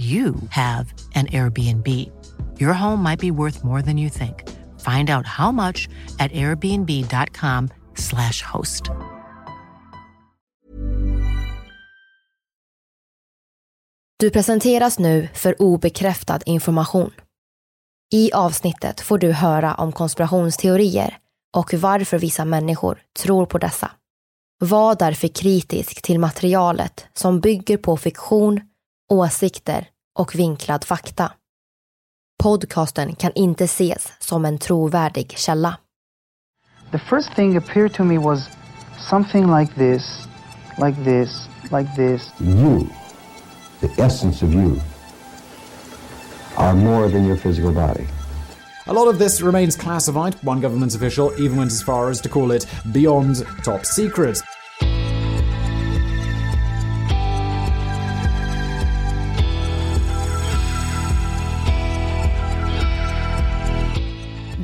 you have an Airbnb. Your home might be worth more than you think. Find out how much at airbnb.com/slash host. Du presenteras nu för obekräftad information. I avsnittet får du höra om konspirationsteorier och varför vissa människor tror på dessa. Var därför kritisk till materialet som bygger på fiktion, åsikter och vinklad fakta. Podcasten kan inte ses som en trovärdig källa. The first thing appeared to me was something like this, like this, like this. You, the essence of you, are more than your physical body. A lot of this remains classified. One government official even went as far as to call it beyond top secret.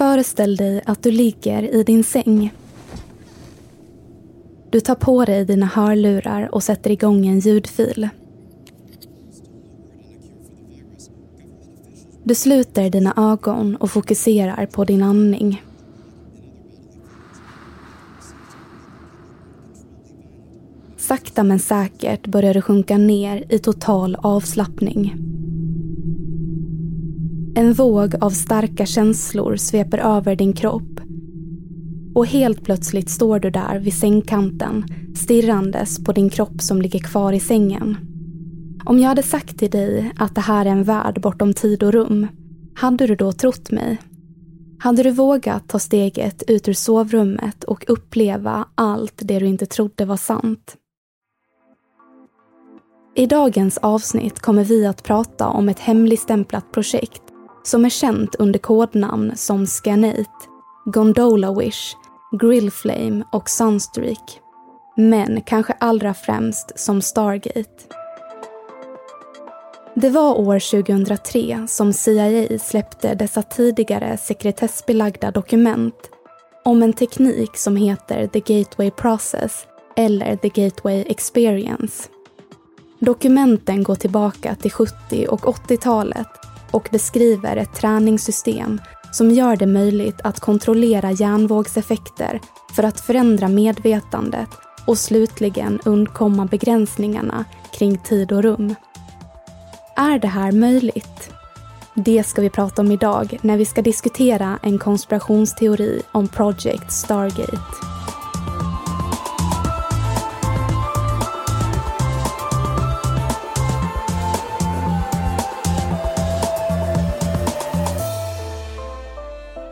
Föreställ dig att du ligger i din säng. Du tar på dig dina hörlurar och sätter igång en ljudfil. Du sluter dina ögon och fokuserar på din andning. Sakta men säkert börjar du sjunka ner i total avslappning. En våg av starka känslor sveper över din kropp. Och helt plötsligt står du där vid sängkanten stirrandes på din kropp som ligger kvar i sängen. Om jag hade sagt till dig att det här är en värld bortom tid och rum, hade du då trott mig? Hade du vågat ta steget ut ur sovrummet och uppleva allt det du inte trodde var sant? I dagens avsnitt kommer vi att prata om ett hemligstämplat projekt som är känt under kodnamn som Scanate, Gondola Wish, Grillflame och Sunstreak. Men kanske allra främst som Stargate. Det var år 2003 som CIA släppte dessa tidigare sekretessbelagda dokument om en teknik som heter The Gateway Process eller The Gateway Experience. Dokumenten går tillbaka till 70 och 80-talet och beskriver ett träningssystem som gör det möjligt att kontrollera hjärnvågseffekter för att förändra medvetandet och slutligen undkomma begränsningarna kring tid och rum. Är det här möjligt? Det ska vi prata om idag när vi ska diskutera en konspirationsteori om Project Stargate.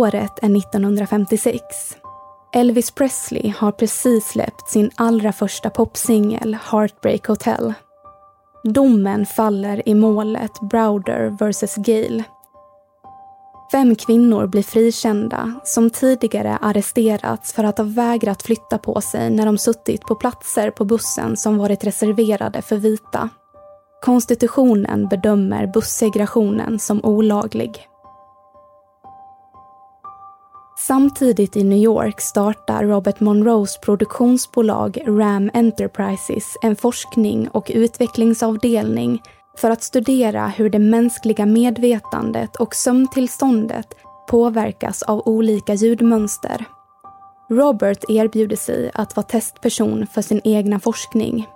Året är 1956. Elvis Presley har precis släppt sin allra första popsingel Heartbreak Hotel. Domen faller i målet Browder vs Gale. Fem kvinnor blir frikända som tidigare arresterats för att ha vägrat flytta på sig när de suttit på platser på bussen som varit reserverade för vita. Konstitutionen bedömer bussegregationen som olaglig. Samtidigt i New York startar Robert Monroes produktionsbolag Ram Enterprises en forskning och utvecklingsavdelning för att studera hur det mänskliga medvetandet och sömntillståndet påverkas av olika ljudmönster. Robert erbjuder sig att vara testperson för sin egna forskning.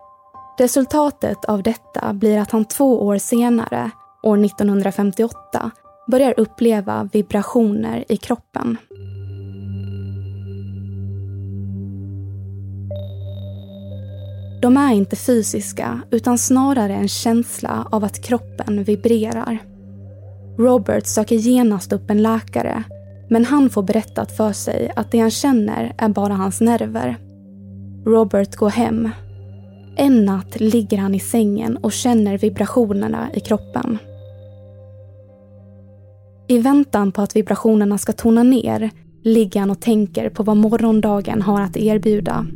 Resultatet av detta blir att han två år senare, år 1958, börjar uppleva vibrationer i kroppen. De är inte fysiska utan snarare en känsla av att kroppen vibrerar. Robert söker genast upp en läkare men han får berättat för sig att det han känner är bara hans nerver. Robert går hem. En natt ligger han i sängen och känner vibrationerna i kroppen. I väntan på att vibrationerna ska tona ner ligger han och tänker på vad morgondagen har att erbjuda.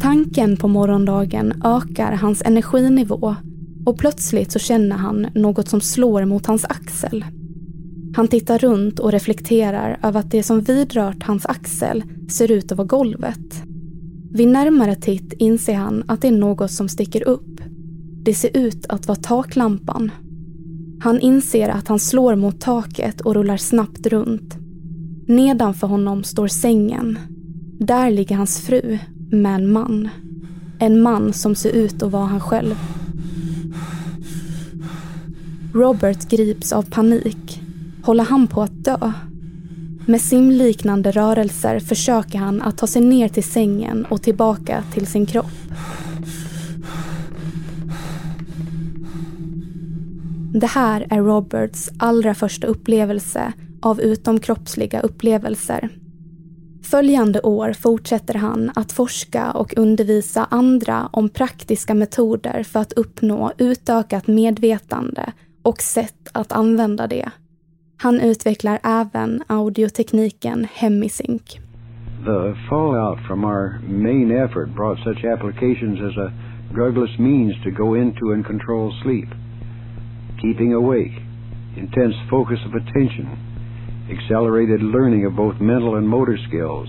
Tanken på morgondagen ökar hans energinivå och plötsligt så känner han något som slår mot hans axel. Han tittar runt och reflekterar över att det som vidrört hans axel ser ut att vara golvet. Vid närmare titt inser han att det är något som sticker upp. Det ser ut att vara taklampan. Han inser att han slår mot taket och rullar snabbt runt. Nedanför honom står sängen. Där ligger hans fru med en man. En man som ser ut att vara han själv. Robert grips av panik. Håller han på att dö? Med simliknande rörelser försöker han att ta sig ner till sängen och tillbaka till sin kropp. Det här är Roberts allra första upplevelse av utomkroppsliga upplevelser. Följande år fortsätter han att forska och undervisa andra om praktiska metoder för att uppnå utökat medvetande och sätt att använda det. Han utvecklar även audiotekniken Hemisync. The fallout from our main effort brought such applications as a drugless means to go into and control sleep, keeping awake, intense focus of attention, accelerated learning of both mental and motor skills,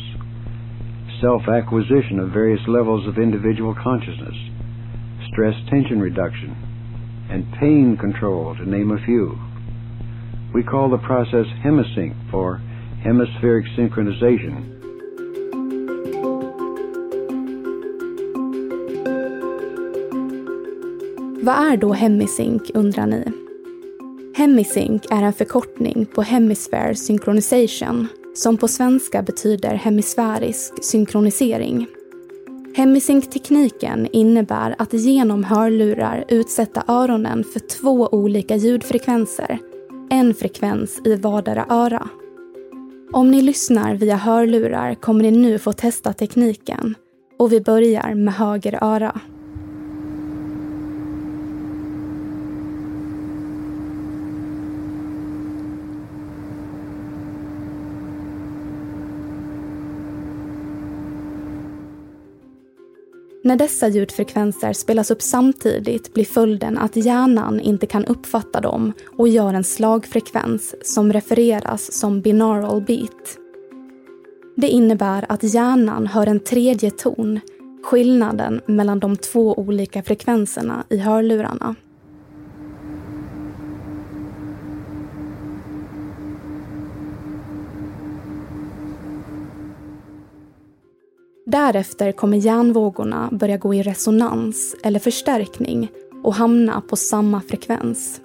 self acquisition of various levels of individual consciousness, stress tension reduction, and pain control, to name a few. We call the process hemisync for hemispheric synchronization. Vad är då hemisync undrar ni? Hemisync är en förkortning på Hemisphere Synchronization som på svenska betyder hemisfärisk synkronisering. Hemisync-tekniken innebär att genom hörlurar utsätta öronen för två olika ljudfrekvenser, en frekvens i vardera öra. Om ni lyssnar via hörlurar kommer ni nu få testa tekniken och vi börjar med höger öra. När dessa ljudfrekvenser spelas upp samtidigt blir följden att hjärnan inte kan uppfatta dem och gör en slagfrekvens som refereras som binaural beat. Det innebär att hjärnan hör en tredje ton, skillnaden mellan de två olika frekvenserna i hörlurarna. Därefter kommer hjärnvågorna börja gå i resonans eller förstärkning och hamna på samma frekvens.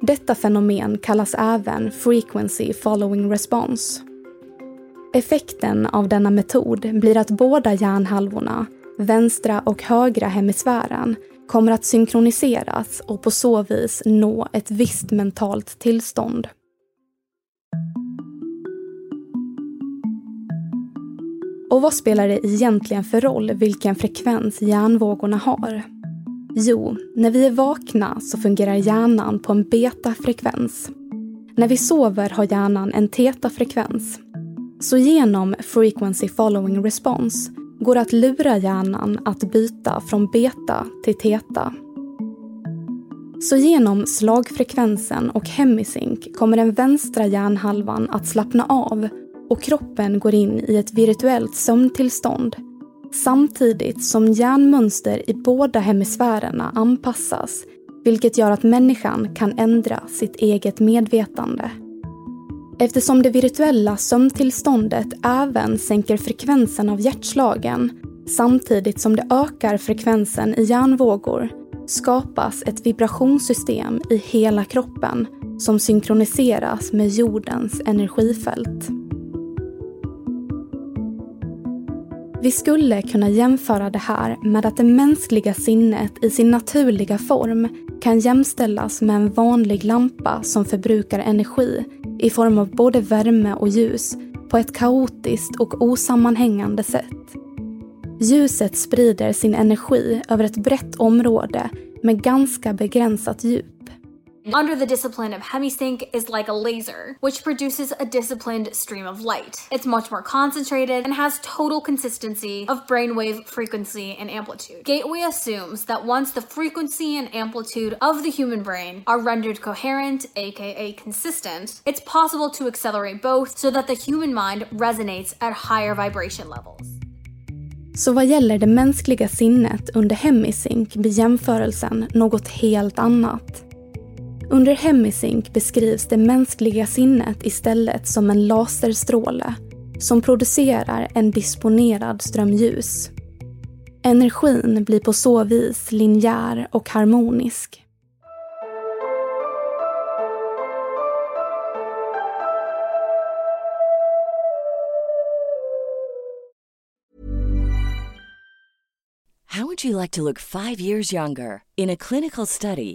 Detta fenomen kallas även frequency following response. Effekten av denna metod blir att båda hjärnhalvorna, vänstra och högra hemisfären, kommer att synkroniseras och på så vis nå ett visst mentalt tillstånd. Och vad spelar det egentligen för roll vilken frekvens hjärnvågorna har? Jo, när vi är vakna så fungerar hjärnan på en betafrekvens. När vi sover har hjärnan en tetafrekvens. Så genom frequency following response går det att lura hjärnan att byta från beta till teta. Så genom slagfrekvensen och hemisync kommer den vänstra hjärnhalvan att slappna av och kroppen går in i ett virtuellt sömntillstånd samtidigt som hjärnmönster i båda hemisfärerna anpassas vilket gör att människan kan ändra sitt eget medvetande. Eftersom det virtuella sömntillståndet även sänker frekvensen av hjärtslagen samtidigt som det ökar frekvensen i hjärnvågor skapas ett vibrationssystem i hela kroppen som synkroniseras med jordens energifält. Vi skulle kunna jämföra det här med att det mänskliga sinnet i sin naturliga form kan jämställas med en vanlig lampa som förbrukar energi i form av både värme och ljus på ett kaotiskt och osammanhängande sätt. Ljuset sprider sin energi över ett brett område med ganska begränsat djup. Under the discipline of hemisync is like a laser, which produces a disciplined stream of light. It's much more concentrated and has total consistency of brainwave frequency and amplitude. Gateway assumes that once the frequency and amplitude of the human brain are rendered coherent, aka consistent, it's possible to accelerate both so that the human mind resonates at higher vibration levels. Så vad gäller det mänskliga sinnet under hemisync blir jämförelsen något helt annat. Under hemisync beskrivs det mänskliga sinnet istället som en laserstråle som producerar en disponerad strömljus. Energin blir på så vis linjär och harmonisk. How would you like to look five years younger? In a clinical study,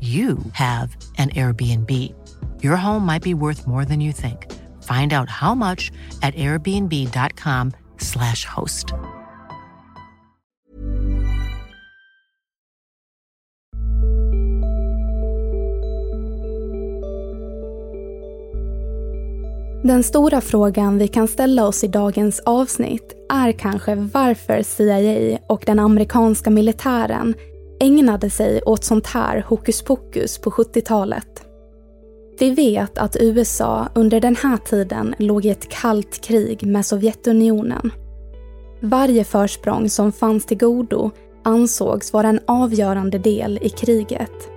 you have an Airbnb. Your home might be worth more than you think. Find out how much at airbnb.com slash host. Den stora frågan vi kan ställa oss i dagens avsnitt är kanske varför CIA och den amerikanska militären ägnade sig åt sånt här hokus pokus på 70-talet. Vi vet att USA under den här tiden låg i ett kallt krig med Sovjetunionen. Varje försprång som fanns till godo ansågs vara en avgörande del i kriget.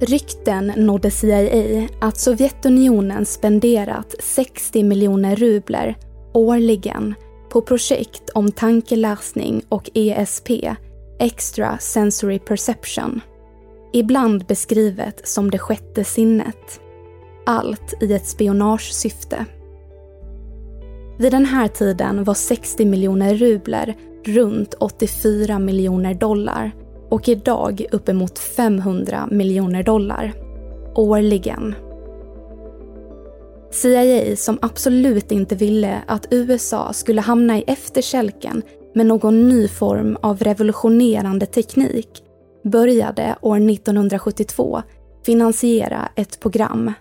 Rykten nådde CIA att Sovjetunionen spenderat 60 miljoner rubler årligen på projekt om tankeläsning och ESP, Extra Sensory Perception. Ibland beskrivet som det sjätte sinnet. Allt i ett spionagesyfte. Vid den här tiden var 60 miljoner rubler runt 84 miljoner dollar och idag uppemot 500 miljoner dollar. Årligen. CIA som absolut inte ville att USA skulle hamna i efterkälken med någon ny form av revolutionerande teknik började år 1972 finansiera ett program.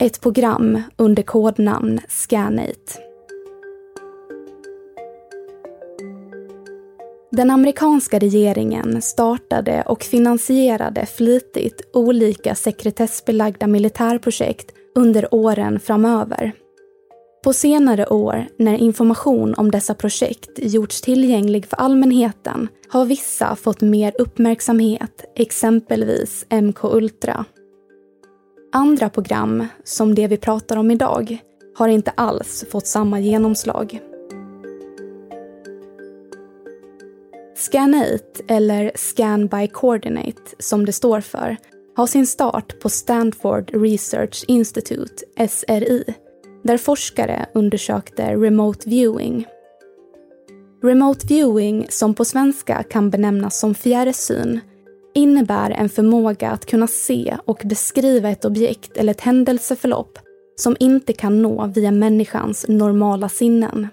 Ett program under kodnamn Scanate. Den amerikanska regeringen startade och finansierade flitigt olika sekretessbelagda militärprojekt under åren framöver. På senare år, när information om dessa projekt gjorts tillgänglig för allmänheten, har vissa fått mer uppmärksamhet, exempelvis MK Ultra. Andra program, som det vi pratar om idag, har inte alls fått samma genomslag. Scan8, eller Scan by Coordinate som det står för, har sin start på Stanford Research Institute, SRI, där forskare undersökte remote viewing. Remote viewing, som på svenska kan benämnas som fjärrsyn, innebär en förmåga att kunna se och beskriva ett objekt eller ett händelseförlopp som inte kan nå via människans normala sinnen.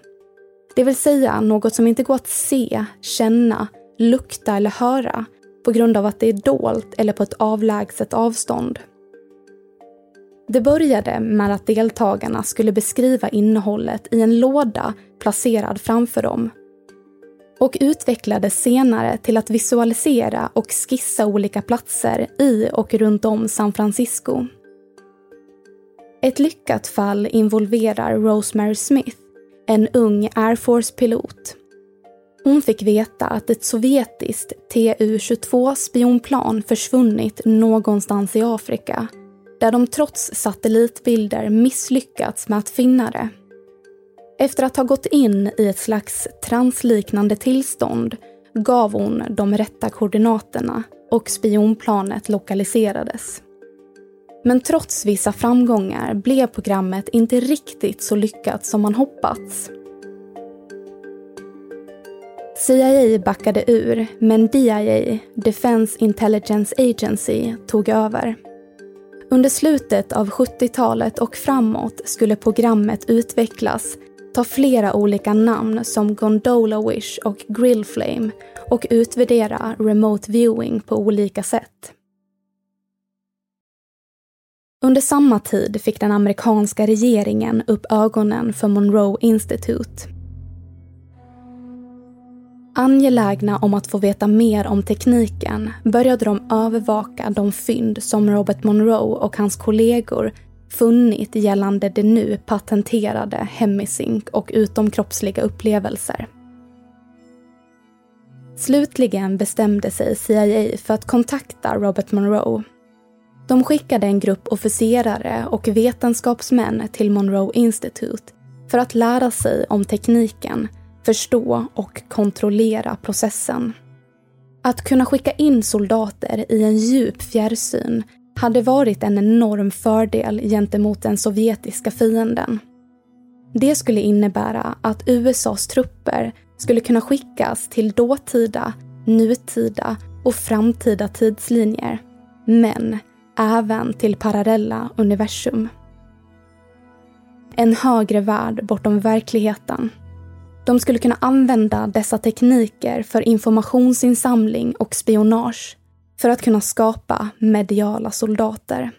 Det vill säga något som inte går att se, känna, lukta eller höra på grund av att det är dolt eller på ett avlägset avstånd. Det började med att deltagarna skulle beskriva innehållet i en låda placerad framför dem och utvecklades senare till att visualisera och skissa olika platser i och runt om San Francisco. Ett lyckat fall involverar Rosemary Smith, en ung Air Force-pilot. Hon fick veta att ett sovjetiskt Tu-22 spionplan försvunnit någonstans i Afrika där de trots satellitbilder misslyckats med att finna det. Efter att ha gått in i ett slags transliknande tillstånd gav hon de rätta koordinaterna och spionplanet lokaliserades. Men trots vissa framgångar blev programmet inte riktigt så lyckat som man hoppats. CIA backade ur, men DIA, Defense Intelligence Agency, tog över. Under slutet av 70-talet och framåt skulle programmet utvecklas, ta flera olika namn som Gondola Wish och Grill Flame och utvärdera remote viewing på olika sätt. Under samma tid fick den amerikanska regeringen upp ögonen för Monroe Institute. Angelägna om att få veta mer om tekniken började de övervaka de fynd som Robert Monroe och hans kollegor funnit gällande det nu patenterade Hemisync och utomkroppsliga upplevelser. Slutligen bestämde sig CIA för att kontakta Robert Monroe De skickade en grupp officerare och vetenskapsmän till Monroe Institute för att lära sig om tekniken, förstå och kontrollera processen. Att kunna skicka in soldater i en djup fjärrsyn hade varit en enorm fördel gentemot den sovjetiska fienden. Det skulle innebära att USAs trupper skulle kunna skickas till dåtida, nutida och framtida tidslinjer. Men även till parallella universum. En högre värld bortom verkligheten. De skulle kunna använda dessa tekniker för informationsinsamling och spionage för att kunna skapa mediala soldater.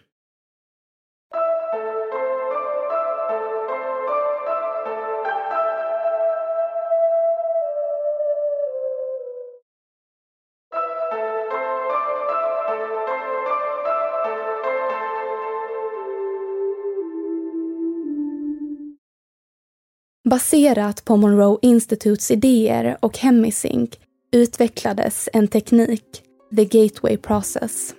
Baserat på Monroe Institutes idéer och Hemisync utvecklades en teknik, the Gateway Process.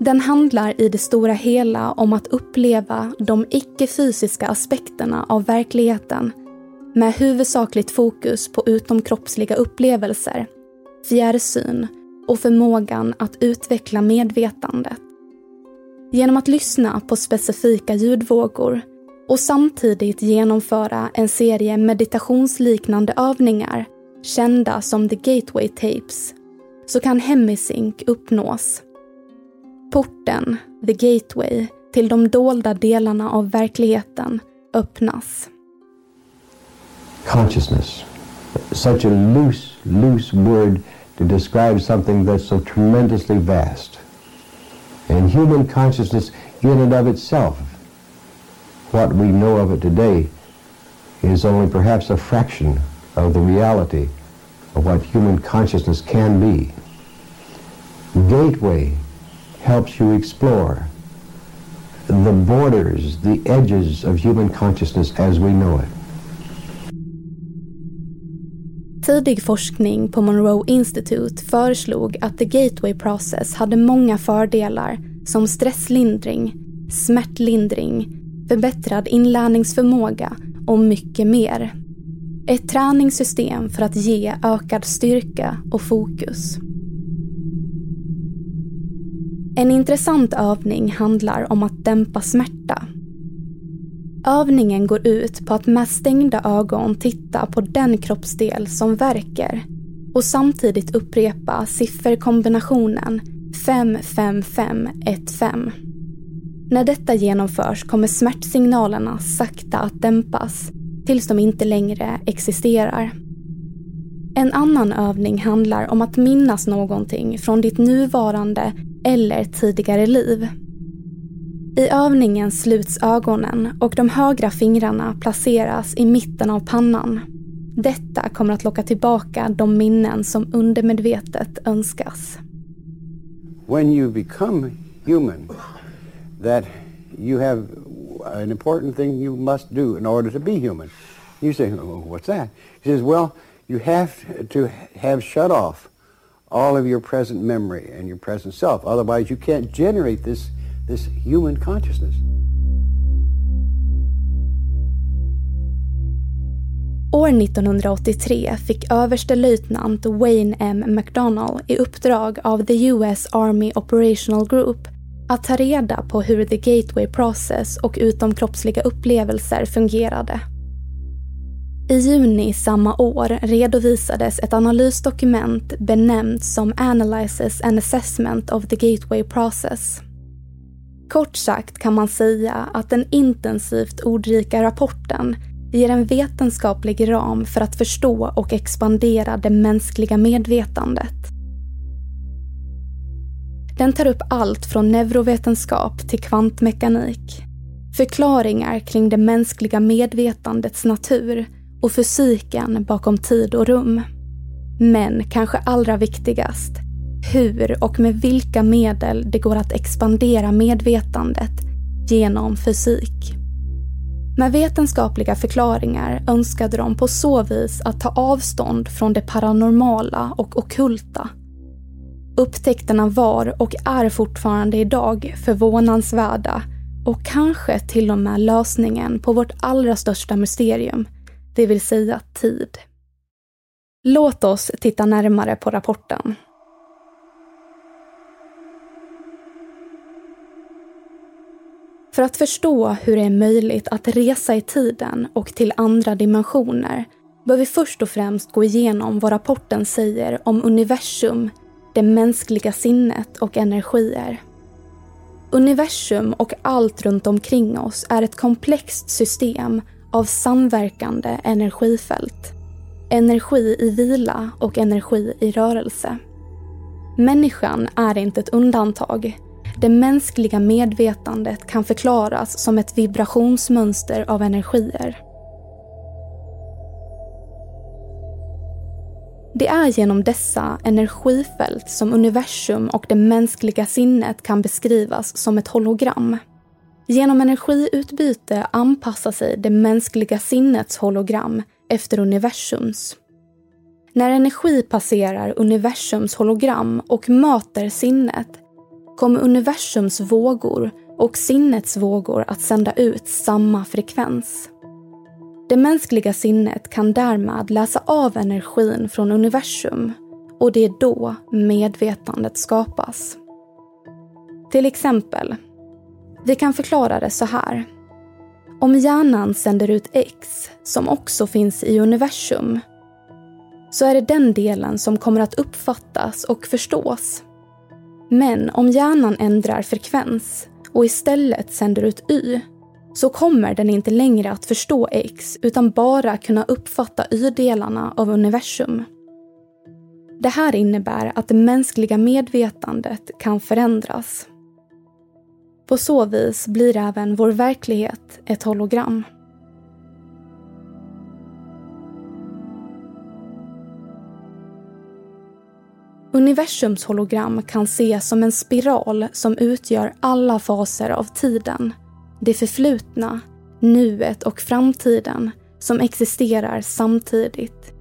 Den handlar i det stora hela om att uppleva de icke-fysiska aspekterna av verkligheten med huvudsakligt fokus på utomkroppsliga upplevelser, fjärrsyn och förmågan att utveckla medvetandet. Genom att lyssna på specifika ljudvågor och samtidigt genomföra en serie meditationsliknande övningar kända som The Gateway Tapes så kan Hemisync uppnås. Porten, The Gateway, till de dolda delarna av verkligheten öppnas. Consciousness. Such a loose, loose word to describe something that's so tremendously vast. And human consciousness in and of itself what we know of it today is only perhaps a fraction of the reality of what human consciousness can be. Gateway helps you explore the borders, the edges of human consciousness as we know it. Tidig forskning på Monroe Institute föreslog att the gateway process hade många fördelar som stresslindring, smärtlindring förbättrad inlärningsförmåga och mycket mer. Ett träningssystem för att ge ökad styrka och fokus. En intressant övning handlar om att dämpa smärta. Övningen går ut på att med stängda ögon titta på den kroppsdel som verkar och samtidigt upprepa sifferkombinationen 55515. När detta genomförs kommer smärtsignalerna sakta att dämpas tills de inte längre existerar. En annan övning handlar om att minnas någonting från ditt nuvarande eller tidigare liv. I övningen sluts ögonen och de högra fingrarna placeras i mitten av pannan. Detta kommer att locka tillbaka de minnen som undermedvetet önskas. When you become human that you have an important thing you must do in order to be human. You say, oh, what's that? He says, well, you have to have shut off all of your present memory and your present self. Otherwise, you can't generate this, this human consciousness. År 1983 fick överstelöjtnant Wayne M. McDonnell i uppdrag av the US Army Operational Group att ta reda på hur the gateway process och utomkroppsliga upplevelser fungerade. I juni samma år redovisades ett analysdokument benämnt som Analysis and Assessment of the Gateway Process. Kort sagt kan man säga att den intensivt ordrika rapporten ger en vetenskaplig ram för att förstå och expandera det mänskliga medvetandet. Den tar upp allt från neurovetenskap till kvantmekanik. Förklaringar kring det mänskliga medvetandets natur och fysiken bakom tid och rum. Men kanske allra viktigast, hur och med vilka medel det går att expandera medvetandet genom fysik. Med vetenskapliga förklaringar önskade de på så vis att ta avstånd från det paranormala och okulta Upptäckterna var och är fortfarande idag förvånansvärda och kanske till och med lösningen på vårt allra största mysterium, det vill säga tid. Låt oss titta närmare på rapporten. För att förstå hur det är möjligt att resa i tiden och till andra dimensioner bör vi först och främst gå igenom vad rapporten säger om universum, det mänskliga sinnet och energier. Universum och allt runt omkring oss är ett komplext system av samverkande energifält. Energi i vila och energi i rörelse. Människan är inte ett undantag. Det mänskliga medvetandet kan förklaras som ett vibrationsmönster av energier. Det är genom dessa energifält som universum och det mänskliga sinnet kan beskrivas som ett hologram. Genom energiutbyte anpassar sig det mänskliga sinnets hologram efter universums. När energi passerar universums hologram och möter sinnet kommer universums vågor och sinnets vågor att sända ut samma frekvens. Det mänskliga sinnet kan därmed läsa av energin från universum och det är då medvetandet skapas. Till exempel, vi kan förklara det så här. Om hjärnan sänder ut X, som också finns i universum, så är det den delen som kommer att uppfattas och förstås. Men om hjärnan ändrar frekvens och istället sänder ut Y, så kommer den inte längre att förstå X utan bara kunna uppfatta Y-delarna av universum. Det här innebär att det mänskliga medvetandet kan förändras. På så vis blir även vår verklighet ett hologram. Universums hologram kan ses som en spiral som utgör alla faser av tiden det förflutna, nuet och framtiden som existerar samtidigt.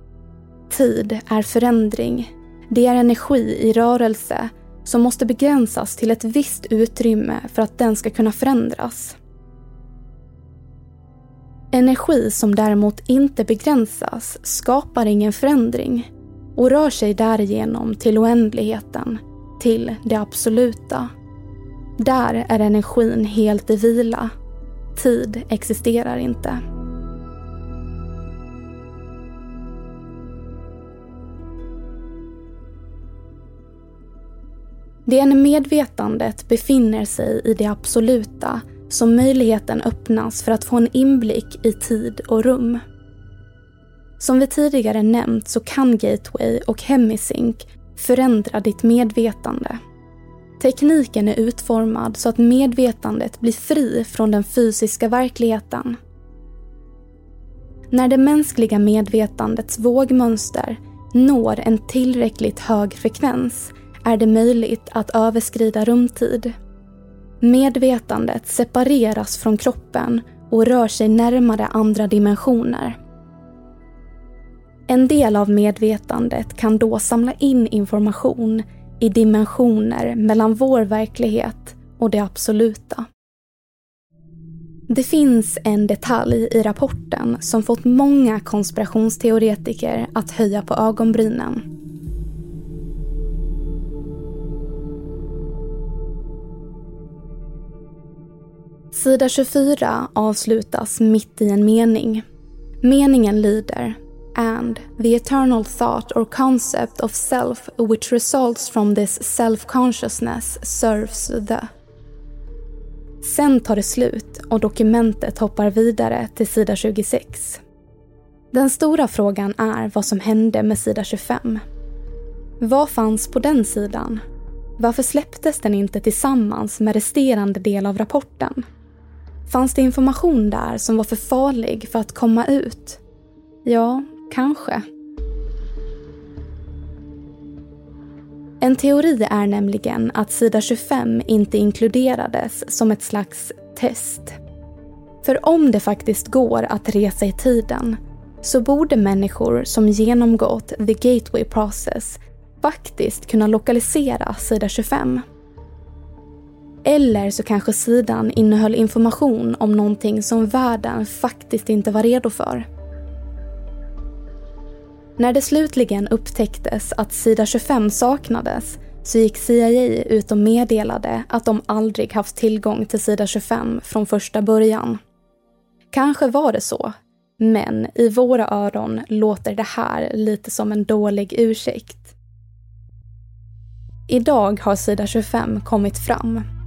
Tid är förändring. Det är energi i rörelse som måste begränsas till ett visst utrymme för att den ska kunna förändras. Energi som däremot inte begränsas skapar ingen förändring och rör sig därigenom till oändligheten, till det absoluta. Där är energin helt i vila. Tid existerar inte. Det är när medvetandet befinner sig i det absoluta som möjligheten öppnas för att få en inblick i tid och rum. Som vi tidigare nämnt så kan Gateway och Hemisync förändra ditt medvetande. Tekniken är utformad så att medvetandet blir fri från den fysiska verkligheten. När det mänskliga medvetandets vågmönster når en tillräckligt hög frekvens är det möjligt att överskrida rumtid. Medvetandet separeras från kroppen och rör sig närmare andra dimensioner. En del av medvetandet kan då samla in information i dimensioner mellan vår verklighet och det absoluta. Det finns en detalj i rapporten som fått många konspirationsteoretiker att höja på ögonbrynen. Sida 24 avslutas mitt i en mening. Meningen lyder and the eternal thought or concept of self which results from this self-consciousness serves the. Sen tar det slut och dokumentet hoppar vidare till sida 26. Den stora frågan är vad som hände med sida 25. Vad fanns på den sidan? Varför släpptes den inte tillsammans med resterande del av rapporten? Fanns det information där som var för farlig för att komma ut? Ja, Kanske. En teori är nämligen att sida 25 inte inkluderades som ett slags test. För om det faktiskt går att resa i tiden så borde människor som genomgått the gateway process faktiskt kunna lokalisera sida 25. Eller så kanske sidan innehöll information om någonting som världen faktiskt inte var redo för. När det slutligen upptäcktes att sida 25 saknades så gick CIA ut och meddelade att de aldrig haft tillgång till sida 25 från första början. Kanske var det så, men i våra öron låter det här lite som en dålig ursäkt. Idag har sida 25 kommit fram.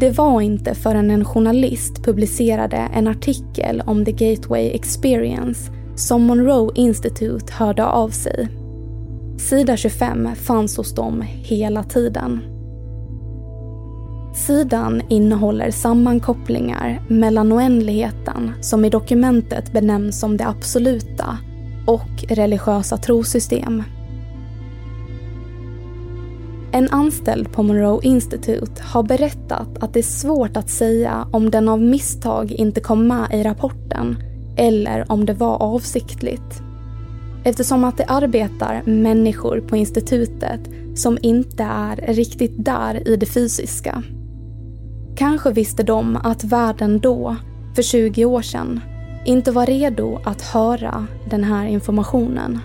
Det var inte förrän en journalist publicerade en artikel om The Gateway Experience som Monroe Institute hörde av sig. Sida 25 fanns hos dem hela tiden. Sidan innehåller sammankopplingar mellan oändligheten som i dokumentet benämns som det absoluta och religiösa trosystem. En anställd på Monroe Institute har berättat att det är svårt att säga om den av misstag inte kom med i rapporten eller om det var avsiktligt. Eftersom att det arbetar människor på institutet som inte är riktigt där i det fysiska. Kanske visste de att världen då, för 20 år sedan, inte var redo att höra den här informationen.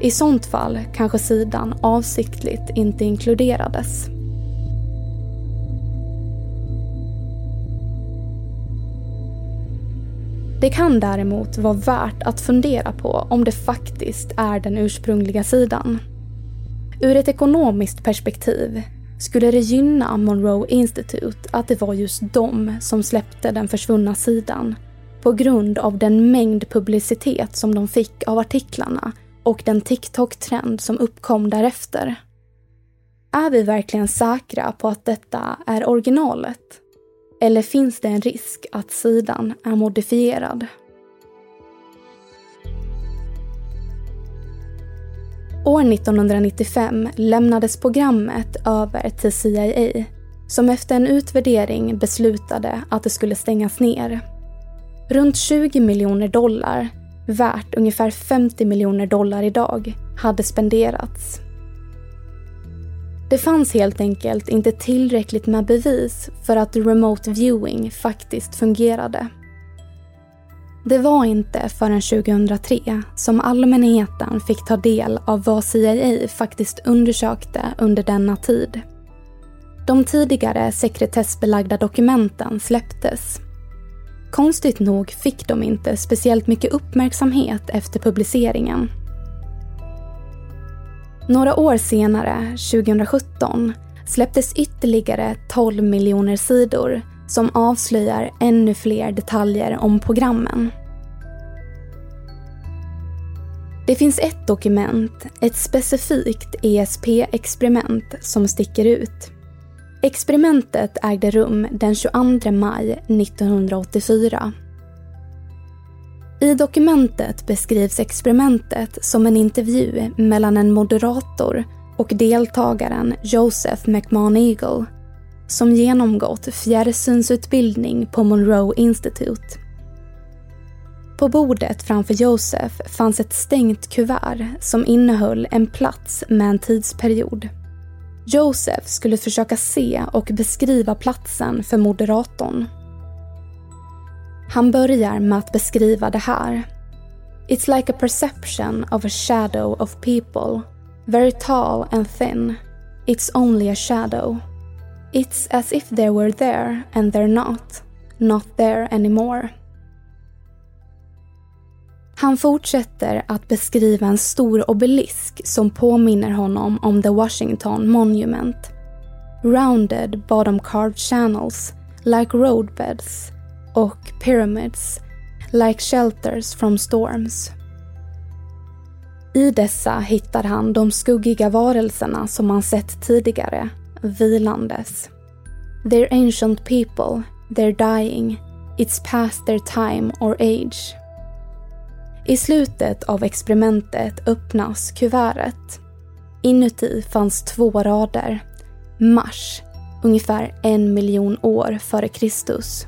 I sånt fall kanske sidan avsiktligt inte inkluderades. Det kan däremot vara värt att fundera på om det faktiskt är den ursprungliga sidan. Ur ett ekonomiskt perspektiv skulle det gynna Monroe Institute att det var just de som släppte den försvunna sidan på grund av den mängd publicitet som de fick av artiklarna och den TikTok-trend som uppkom därefter. Är vi verkligen säkra på att detta är originalet? Eller finns det en risk att sidan är modifierad? År 1995 lämnades programmet över till CIA som efter en utvärdering beslutade att det skulle stängas ner. Runt 20 miljoner dollar, värt ungefär 50 miljoner dollar idag, hade spenderats. Det fanns helt enkelt inte tillräckligt med bevis för att remote viewing faktiskt fungerade. Det var inte förrän 2003 som allmänheten fick ta del av vad CIA faktiskt undersökte under denna tid. De tidigare sekretessbelagda dokumenten släpptes. Konstigt nog fick de inte speciellt mycket uppmärksamhet efter publiceringen. Några år senare, 2017, släpptes ytterligare 12 miljoner sidor som avslöjar ännu fler detaljer om programmen. Det finns ett dokument, ett specifikt ESP-experiment, som sticker ut. Experimentet ägde rum den 22 maj 1984. I dokumentet beskrivs experimentet som en intervju mellan en moderator och deltagaren Joseph McMahon-Eagle som genomgått fjärrsynsutbildning på Monroe Institute. På bordet framför Joseph fanns ett stängt kuvert som innehöll en plats med en tidsperiod. Joseph skulle försöka se och beskriva platsen för moderatorn. Han börjar med att beskriva det här. It's like a perception of a shadow of people. Very tall and thin. It's only a shadow. It's as if they were there and they're not. Not there anymore. Han fortsätter att beskriva en stor obelisk som påminner honom om The Washington Monument. Rounded bottom carved channels, like roadbeds, och pyramids, like shelters from storms. I dessa hittar han de skuggiga varelserna som han sett tidigare, vilandes. They're ancient people, they're dying, it's past their time or age. I slutet av experimentet öppnas kuvertet. Inuti fanns två rader. Mars, ungefär en miljon år före Kristus.